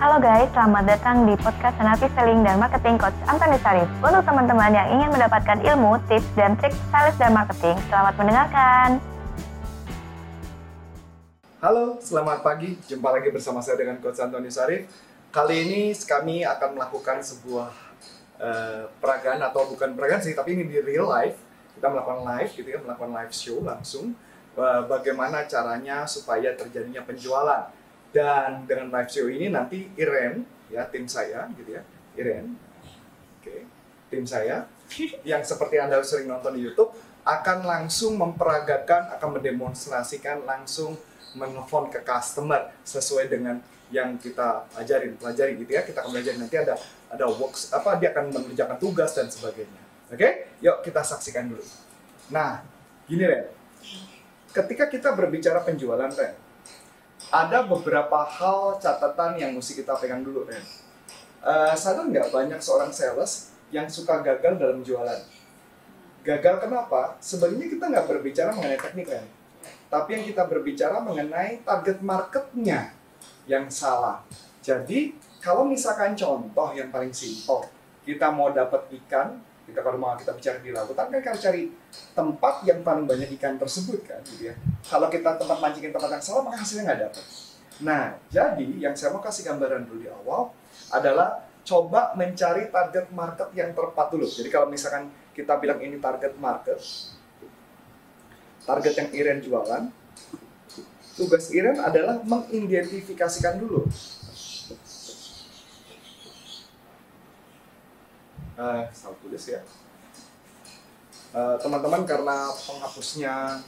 Halo guys, selamat datang di podcast Senapi Selling dan Marketing Coach Antoni Sarif. Untuk teman-teman yang ingin mendapatkan ilmu, tips, dan trik sales dan marketing, selamat mendengarkan. Halo, selamat pagi. Jumpa lagi bersama saya dengan Coach Antoni Sarif. Kali ini kami akan melakukan sebuah uh, peragaan atau bukan peragaan sih, tapi ini di real life. Kita melakukan live gitu ya, melakukan live show langsung. Uh, bagaimana caranya supaya terjadinya penjualan dan dengan live show ini nanti Iren, ya tim saya gitu ya, Iren, oke, okay, tim saya yang seperti anda sering nonton di YouTube akan langsung memperagakan, akan mendemonstrasikan langsung menelpon ke customer sesuai dengan yang kita ajarin, pelajari gitu ya. Kita akan belajar nanti ada ada works apa dia akan mengerjakan tugas dan sebagainya. Oke, okay? yuk kita saksikan dulu. Nah, gini Ren, ketika kita berbicara penjualan Ren, ada beberapa hal catatan yang mesti kita pegang dulu Ren. Uh, sadar nggak banyak seorang sales yang suka gagal dalam jualan? Gagal kenapa? Sebenarnya kita nggak berbicara mengenai teknik Ren. Tapi yang kita berbicara mengenai target marketnya yang salah. Jadi kalau misalkan contoh yang paling simpel, kita mau dapat ikan, kita kalau mau kita bicara di lautan kan kita cari tempat yang paling banyak ikan tersebut kan gitu ya. Kalau kita tempat mancingin tempat yang salah maka hasilnya nggak dapat nah jadi yang saya mau kasih gambaran dulu di awal adalah coba mencari target market yang tepat dulu. Jadi kalau misalkan kita bilang ini target market target yang Iren jualan tugas Iren adalah mengidentifikasikan dulu uh, salah tulis ya. Teman teman-teman karena penghapusnya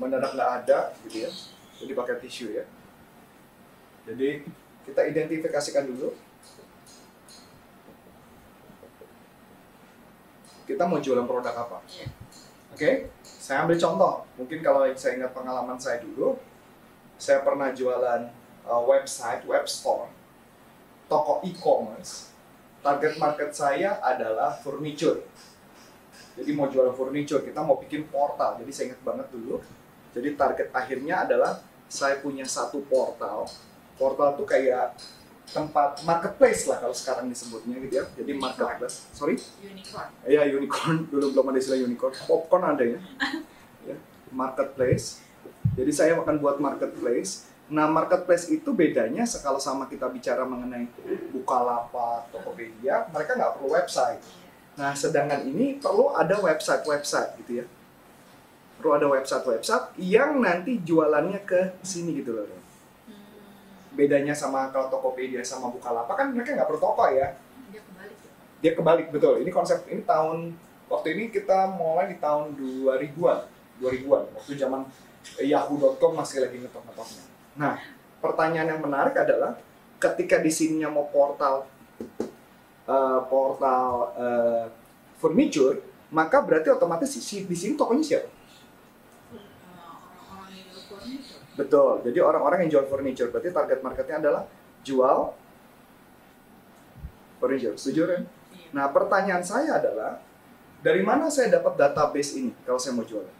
mendadak nggak ada gitu ya jadi pakai tisu ya. Jadi kita identifikasikan dulu. Kita mau jualan produk apa? Iya. oke okay? saya ambil contoh. Mungkin kalau saya ingat pengalaman saya dulu saya pernah jualan uh, website web store toko e-commerce target market saya adalah furniture. Jadi mau jual furniture, kita mau bikin portal. Jadi saya ingat banget dulu. Jadi target akhirnya adalah saya punya satu portal. Portal tuh kayak tempat marketplace lah kalau sekarang disebutnya gitu ya. Jadi unicorn. marketplace. Sorry? Unicorn. Iya unicorn. Dulu belum ada istilah unicorn. Popcorn ada ya. ya. Marketplace. Jadi saya akan buat marketplace Nah, marketplace itu bedanya kalau sama kita bicara mengenai Bukalapak, Tokopedia, mereka nggak perlu website. Nah, sedangkan ini perlu ada website-website gitu ya. Perlu ada website-website yang nanti jualannya ke sini gitu loh. Bedanya sama kalau Tokopedia sama Bukalapak kan mereka nggak perlu toko ya. Dia kebalik. Dia kebalik, betul. Ini konsep, ini tahun, waktu ini kita mulai di tahun 2000-an. 2000-an, waktu zaman yahoo.com masih lagi ngetok-ngetoknya. Nah, pertanyaan yang menarik adalah ketika di sininya mau portal uh, portal uh, furniture, maka berarti otomatis di sini tokonya siapa? Betul. Jadi orang-orang yang jual furniture berarti target marketnya adalah jual furniture. Setuju kan? Nah, pertanyaan saya adalah dari mana saya dapat database ini kalau saya mau jualan?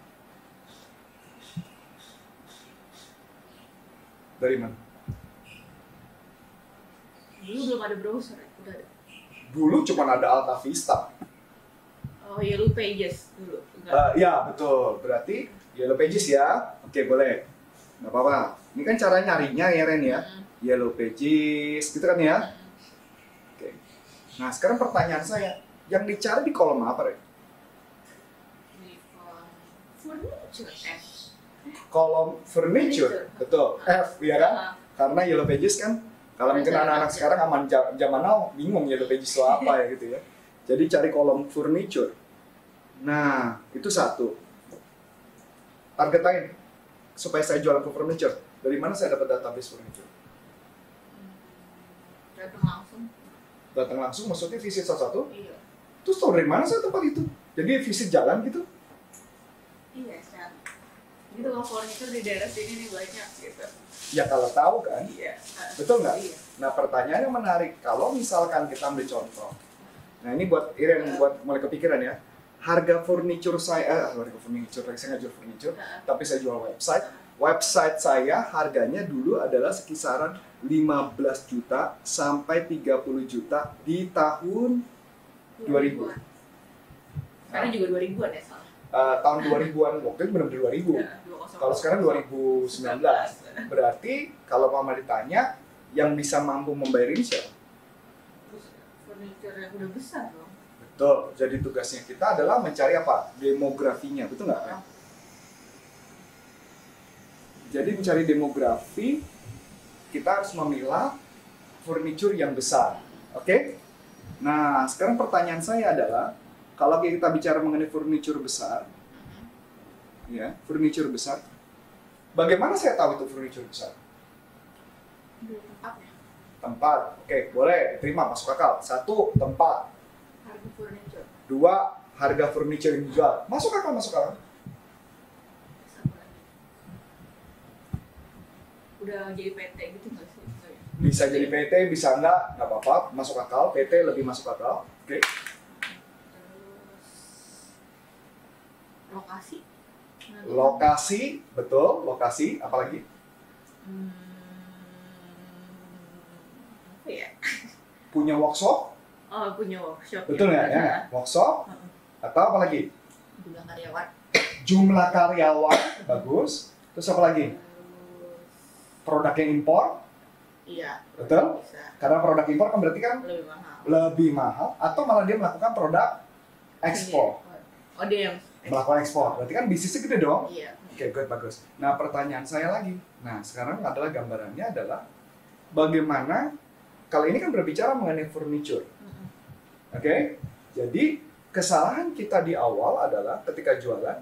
Dari mana? Dulu belum ada browser, udah ada. Dulu cuma ada Alta Vista. Oh, Yellow Pages dulu. Uh, ya, betul. Berarti Yellow Pages ya. Oke, boleh. Nggak apa-apa. Ini kan cara nyarinya ya, Ren ya. Hmm. Yellow Pages, gitu kan ya. Hmm. Oke. Nah, sekarang pertanyaan saya, yang dicari di kolom apa, Ren? Di kolom furniture, kolom furniture, betul. F. Ya kan? Karena yellow pages kan kalau mungkin anak-anak sekarang aman zaman now bingung yellow pages itu apa ya gitu ya. Jadi cari kolom furniture. Nah itu satu. Target lain supaya saya jualan ke furniture. Dari mana saya dapat database furniture? Datang langsung. Datang langsung maksudnya visit salah satu iya. Terus tahu dari mana saya tempat itu? Jadi visit jalan gitu? Iya itu loh furniture di daerah sini nih banyak gitu. Ya kalau tahu kan? Iya. Betul nggak? Iya. nah pertanyaannya menarik kalau misalkan kita ambil contoh nah ini buat Iren buat mulai kepikiran ya. Harga furniture saya eh, harga furniture saya nggak jual furniture tapi saya jual website. Website saya harganya dulu adalah sekisaran 15 juta sampai 30 juta di tahun 2000. Sekarang juga 2000-an ya salah. Eh, tahun 2000-an waktu itu benar-benar 2000 Ya, 200. kalau sekarang 2019 berarti kalau mama ditanya yang bisa mampu membayar ini siapa? Furniture yang udah besar dong. Betul. Jadi tugasnya kita adalah mencari apa? Demografinya, betul nggak? Ren? Jadi mencari demografi, kita harus memilah furniture yang besar. Oke? Nah, sekarang pertanyaan saya adalah, kalau kita bicara mengenai furniture besar, ya, furniture besar, bagaimana saya tahu itu furniture besar? Dua tempatnya. Tempat, oke, boleh, terima, masuk akal. Satu, tempat. Harga furniture. Dua, harga furniture yang dijual. Masuk akal, masuk akal. Udah jadi PT gitu nggak sih? Bisa jadi PT, bisa enggak, nggak apa-apa, masuk akal. PT lebih masuk akal. Oke. Terus lokasi. Nah, Lokasi, betul, lokasi, apalagi? Hmm, apa ya? Punya workshop, Oh punya workshop. betul nggak ya? Nah, Workshop, Heeh. atau apalagi? Jumlah karyawan. Jumlah karyawan, bagus. Terus apa lagi? Produk yang impor, iya. Betul? Bisa karena produk impor kan berarti kan lebih mahal. lebih mahal, atau malah dia melakukan produk ekspor. Oh dia yang Melakukan ekspor, berarti kan bisnisnya gede dong. Iya. Oke, good, bagus. Nah, pertanyaan saya lagi. Nah, sekarang adalah gambarannya adalah bagaimana kalau ini kan berbicara mengenai furniture. Oke? Jadi, kesalahan kita di awal adalah ketika jualan,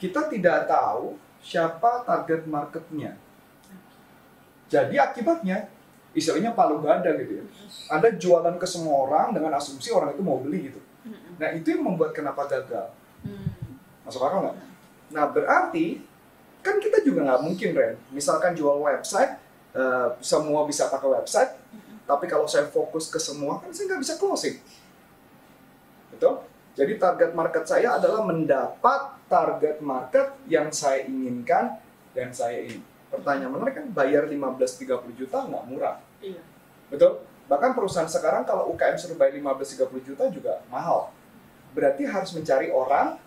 kita tidak tahu siapa target marketnya. Jadi akibatnya, istilahnya palu gada gitu ya. Anda jualan ke semua orang dengan asumsi orang itu mau beli gitu. Nah, itu yang membuat kenapa gagal. Hmm. Masuk akal nggak? Nah berarti kan kita juga nggak mungkin Ren. Misalkan jual website, eh, semua bisa pakai website, tapi kalau saya fokus ke semua kan saya nggak bisa closing. Betul? Jadi target market saya adalah mendapat target market yang saya inginkan dan saya ini. Pertanyaan menarik kan bayar 15-30 juta nggak murah. Iya. Betul? Bahkan perusahaan sekarang kalau UKM suruh bayar 15-30 juta juga mahal. Berarti harus mencari orang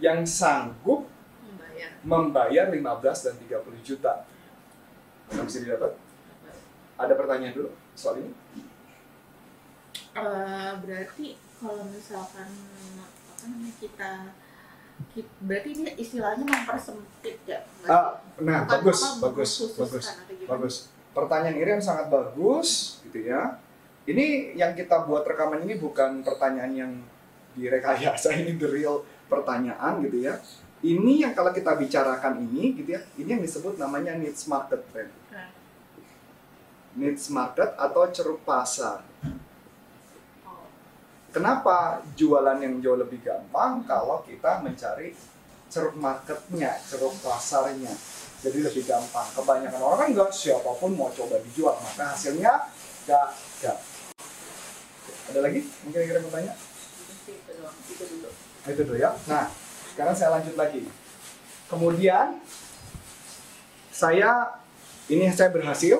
yang sanggup Membayar. membayar 15 dan 30 juta. Yang bisa didapat? Ada pertanyaan dulu soal ini? Eh, berarti kalau misalkan apa namanya kita, ki- berarti ini istilahnya mempersempit ya? Ah, nah, Bukan bagus, apa, bagus, bagus, bagus. Pertanyaan Irian sangat bagus, gitu ya. Ini yang kita buat rekaman ini bukan pertanyaan yang direkayasa, ini the real pertanyaan gitu ya. Ini yang kalau kita bicarakan ini gitu ya, ini yang disebut namanya needs market trend. Needs market atau ceruk pasar. Kenapa jualan yang jauh lebih gampang kalau kita mencari ceruk marketnya, ceruk pasarnya. Jadi lebih gampang. Kebanyakan orang kan siapa pun mau coba dijual, maka hasilnya gagal. Ada lagi? Mungkin kira mau tanya? Itu dulu. Ya. Nah, sekarang saya lanjut lagi. Kemudian saya ini saya berhasil,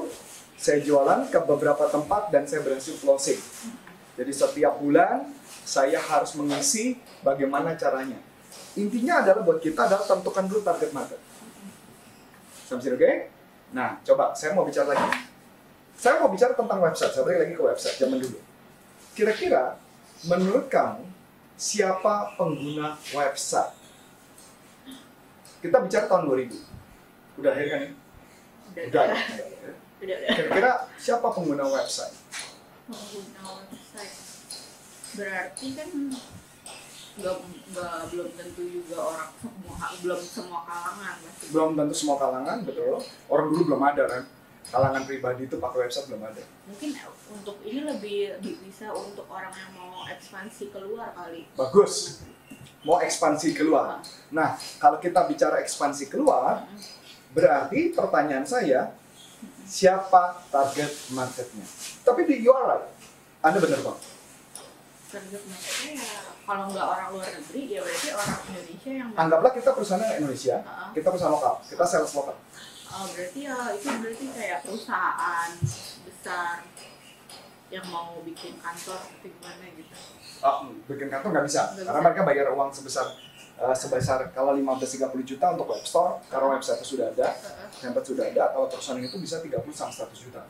saya jualan ke beberapa tempat dan saya berhasil closing. Jadi setiap bulan saya harus mengisi bagaimana caranya. Intinya adalah buat kita adalah tentukan dulu target market. Sampai oke? Nah, coba saya mau bicara lagi. Saya mau bicara tentang website. Saya balik lagi ke website zaman dulu. Kira-kira menurut kamu siapa pengguna website? Kita bicara tahun 2000. Udah akhir kan? Udah, Udah. ya? udah, udah. Kira-kira siapa pengguna website? pengguna website berarti kan nggak belum tentu juga orang semua belum semua kalangan Belum tentu semua kalangan, betul. Orang dulu belum ada kan. Kalangan pribadi itu pakai website belum ada. mungkin untuk ini lebih bisa untuk orang yang mau ekspansi keluar kali Bagus. Mau ekspansi keluar. Nah, kalau kita bicara ekspansi keluar, berarti pertanyaan saya, siapa target marketnya? Tapi di you are right. Anda benar bang. target marketnya ya kalau nggak orang luar negeri ya berarti orang Indonesia yang Anggaplah kita perusahaan Indonesia, kita perusahaan lokal, kita sales lokal. Oh, berarti ya itu berarti kayak perusahaan besar yang mau bikin kantor atau gimana gitu. Ah, bikin kantor nggak bisa, Nggak karena bisa. mereka bayar uang sebesar eh, sebesar kalau 15-30 juta untuk web store, karena website sudah ada, template sudah ada, kalau perusahaan itu bisa 30 sampai 100 juta.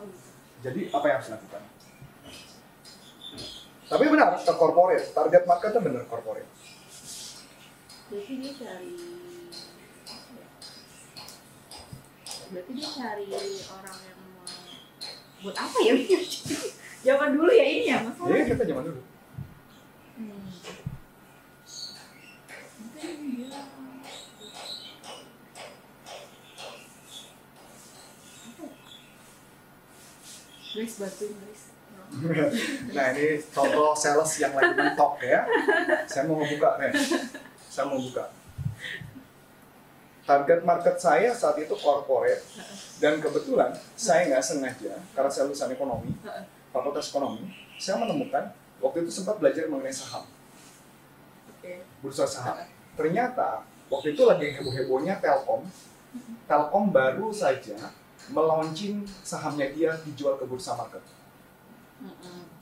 Oh, gitu. Jadi apa yang harus dilakukan? Tapi benar, ke corporate, target marketnya benar corporate. Berarti dia cari apa ya? Berarti dia cari orang yang mau buat apa ya? Zaman dulu ya ini ya masalah. kita zaman dulu. Hmm. Mungkin dia apa? Guys bantuin guys. Nah ini contoh sales yang lagi mentok ya. Saya mau ngebuka nih. Saya mau buka. Target market saya saat itu corporate dan kebetulan saya nggak sengaja karena saya lulusan ekonomi, fakultas ekonomi, saya menemukan waktu itu sempat belajar mengenai saham, bursa saham. Ternyata waktu itu lagi heboh-hebohnya Telkom. Telkom baru saja melaunching sahamnya dia dijual ke bursa market.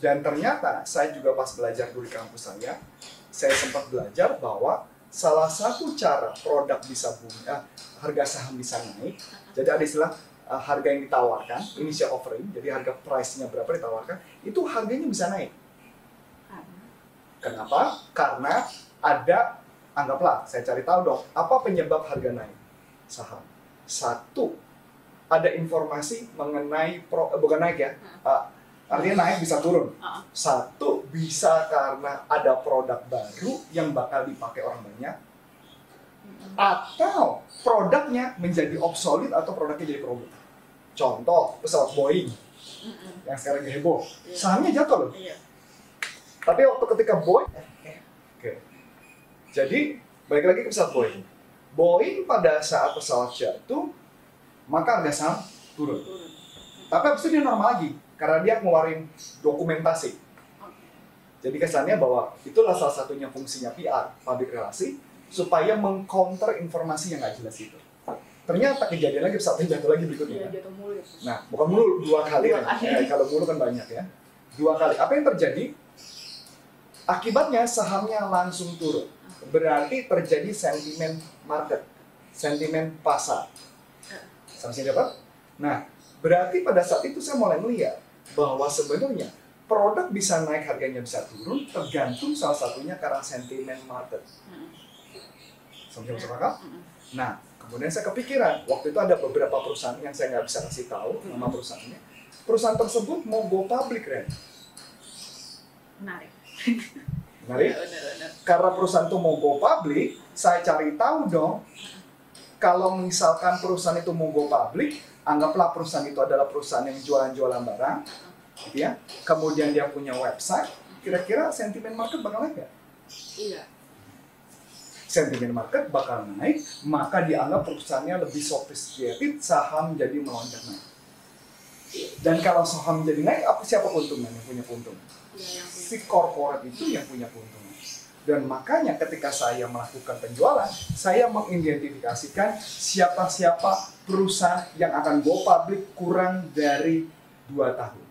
Dan ternyata saya juga pas belajar dulu di kampus saya, saya sempat belajar bahwa salah satu cara produk bisa boom, eh, harga saham bisa naik. Jadi ada istilah eh, harga yang ditawarkan, initial offering, jadi harga price-nya berapa ditawarkan, itu harganya bisa naik. Kenapa? Karena ada, anggaplah, saya cari tahu dong, apa penyebab harga naik saham? Satu, ada informasi mengenai, pro, eh, bukan naik ya, eh, artinya naik bisa turun. Ah. Satu, bisa karena ada produk baru yang bakal dipakai orang banyak, atau produknya menjadi obsolete atau produknya jadi problem. Contoh, pesawat Boeing Mm-mm. yang sekarang heboh, Iya. sahamnya jatuh loh. Iya. Tapi waktu ketika Boeing, eh, eh, oke. Jadi balik lagi ke pesawat Boeing. Boeing pada saat pesawat jatuh, maka harga saham turun. Turun. Tapi habis itu dia normal lagi karena dia ngeluarin dokumentasi. Jadi kesannya bahwa itulah salah satunya fungsinya PR, public relasi, supaya mengcounter informasi yang nggak jelas itu. Ternyata kejadian lagi pesawatnya jatuh lagi Iya berikutnya. jatuh mulu ya. Nah, bukan mulu dua kali Dua kan. Ya, kalau mulu kan banyak ya. Dua kali. Apa yang terjadi? Akibatnya sahamnya langsung turun. Berarti terjadi sentimen market, sentimen pasar. Sampai sini dapat? Nah, berarti pada saat itu saya mulai melihat bahwa sebenarnya produk bisa naik harganya bisa turun tergantung salah satunya karena sentimen market. Sampai masuk akal? Nah, kemudian saya kepikiran, waktu itu ada beberapa perusahaan yang saya nggak bisa kasih tahu nama perusahaannya. Perusahaan tersebut mau go public, Ren. Menarik. Menarik? Karena perusahaan itu mau go public, saya cari tahu dong. Kalau misalkan perusahaan itu mau go public, anggaplah perusahaan itu adalah perusahaan yang jualan-jualan barang, ya. Kemudian dia punya website, kira-kira sentimen market bakal naik nggak? Iya. Sentimen market bakal naik, maka dianggap perusahaannya lebih sophisticated, saham jadi melonjak naik. Dan kalau saham jadi naik, apa siapa keuntungan yang punya keuntungan? Iya. Si corporate itu yang punya keuntungan. Dan makanya ketika saya melakukan penjualan, saya mengidentifikasikan siapa-siapa perusahaan yang akan go public kurang dari dua tahun.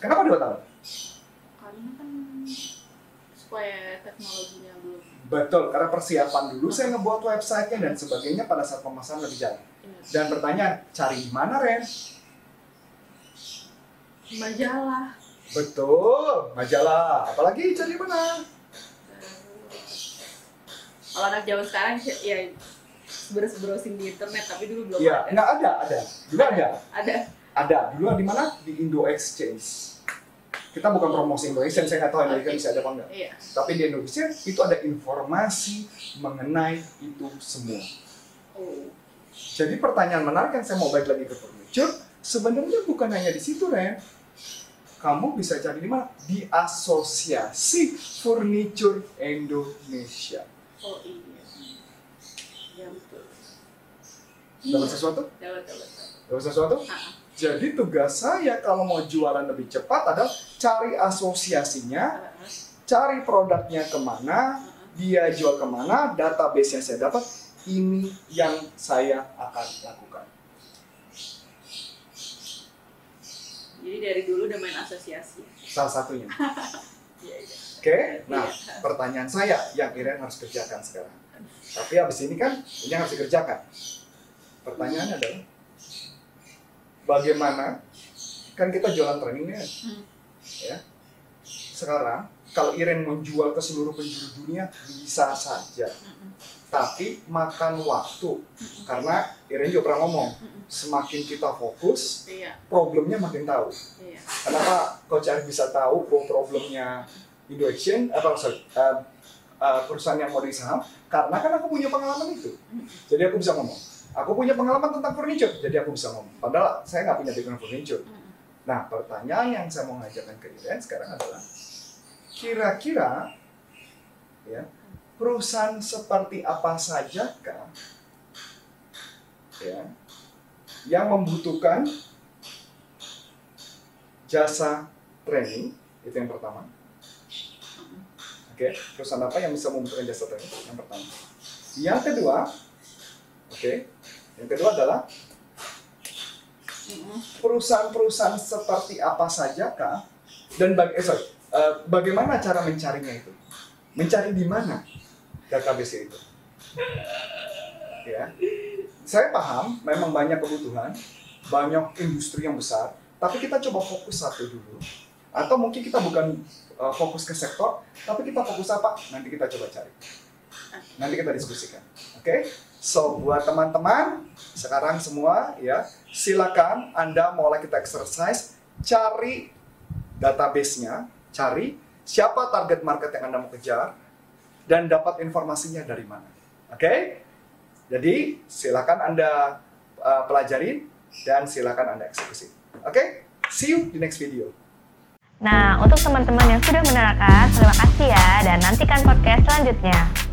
Kenapa dua tahun? Karena kan supaya teknologinya belum. Betul, karena persiapan dulu saya ngebuat websitenya dan sebagainya pada saat pemasaran lebih jalan. Iya. Dan pertanyaan, cari di mana Ren? Majalah. Betul, majalah. Apalagi cari mana? Kalau anak zaman sekarang ya browsing di internet tapi dulu belum Iya, ada. nggak ada, ada. Dulu ada. Ada. Ada. Dulu di mana? Di Indo Exchange. Kita bukan promosi Indo Exchange, saya nggak tahu Amerika bisa ada apa enggak. Iya. Tapi di Indonesia itu ada informasi mengenai itu semua. Oh. Jadi pertanyaan menarik yang saya mau balik lagi ke furniture, sebenarnya bukan hanya di situ, Ren. Kamu bisa cari di mana? Di Asosiasi Furniture Indonesia. Oh iya. Ya betul. Dapat sesuatu? Dapat dapat. dapat. Sesuatu? Ah, ah. Jadi tugas saya kalau mau jualan lebih cepat adalah cari asosiasinya, cari produknya ke mana, dia jual ke mana, database yang saya dapat, ini yang saya akan lakukan. Jadi dari dulu udah main asosiasi. Salah satunya. Iya, iya. Oke, nah pertanyaan saya yang Iren harus kerjakan sekarang. Tapi habis ini kan ini harus dikerjakan. Pertanyaannya adalah bagaimana? Kan kita jualan trainingnya. Hmm. ya. Sekarang kalau Iren menjual ke seluruh penjuru dunia bisa saja. Mm-mm. tapi makan waktu. Karena Iren juga pernah ngomong Mm-mm. semakin kita fokus Iya, problemnya makin tahu. Iya. kenapa Coach Arif bisa tahu bahwa problemnya Indo Action atau sorry, uh, uh, perusahaan yang mau di saham karena kan aku punya pengalaman itu. Jadi aku bisa ngomong aku punya pengalaman tentang furniture jadi aku bisa ngomong. Padahal saya nggak punya background furniture. Nah pertanyaan yang saya mau ngajarkan ke Iren sekarang adalah kira-kira ya perusahaan seperti apa sajakah ya yang membutuhkan jasa training? Itu yang pertama. Oke perusahaan apa yang bisa membutuhkan jasa training? Yang pertama. Yang kedua oke yang kedua adalah perusahaan-perusahaan seperti apa sajakah dan bag eh, sorry, eh, bagaimana cara mencarinya itu? Mencari di mana database itu? Ya. Saya paham memang banyak kebutuhan banyak industri yang besar tapi kita coba fokus satu dulu. Atau mungkin kita bukan eh, fokus ke sektor tapi kita fokus apa? Nanti kita coba cari nanti kita diskusikan. Oke? So buat teman-teman sekarang semua ya silakan anda mulai kita exercise cari database-nya cari siapa target market yang anda mau kejar dan dapat informasinya dari mana. Oke? Jadi silakan anda uh, pelajarin dan silakan anda eksekusi. Oke? See you di next video. Nah, untuk teman-teman yang sudah menerangkan, terima kasih ya dan nantikan podcast selanjutnya.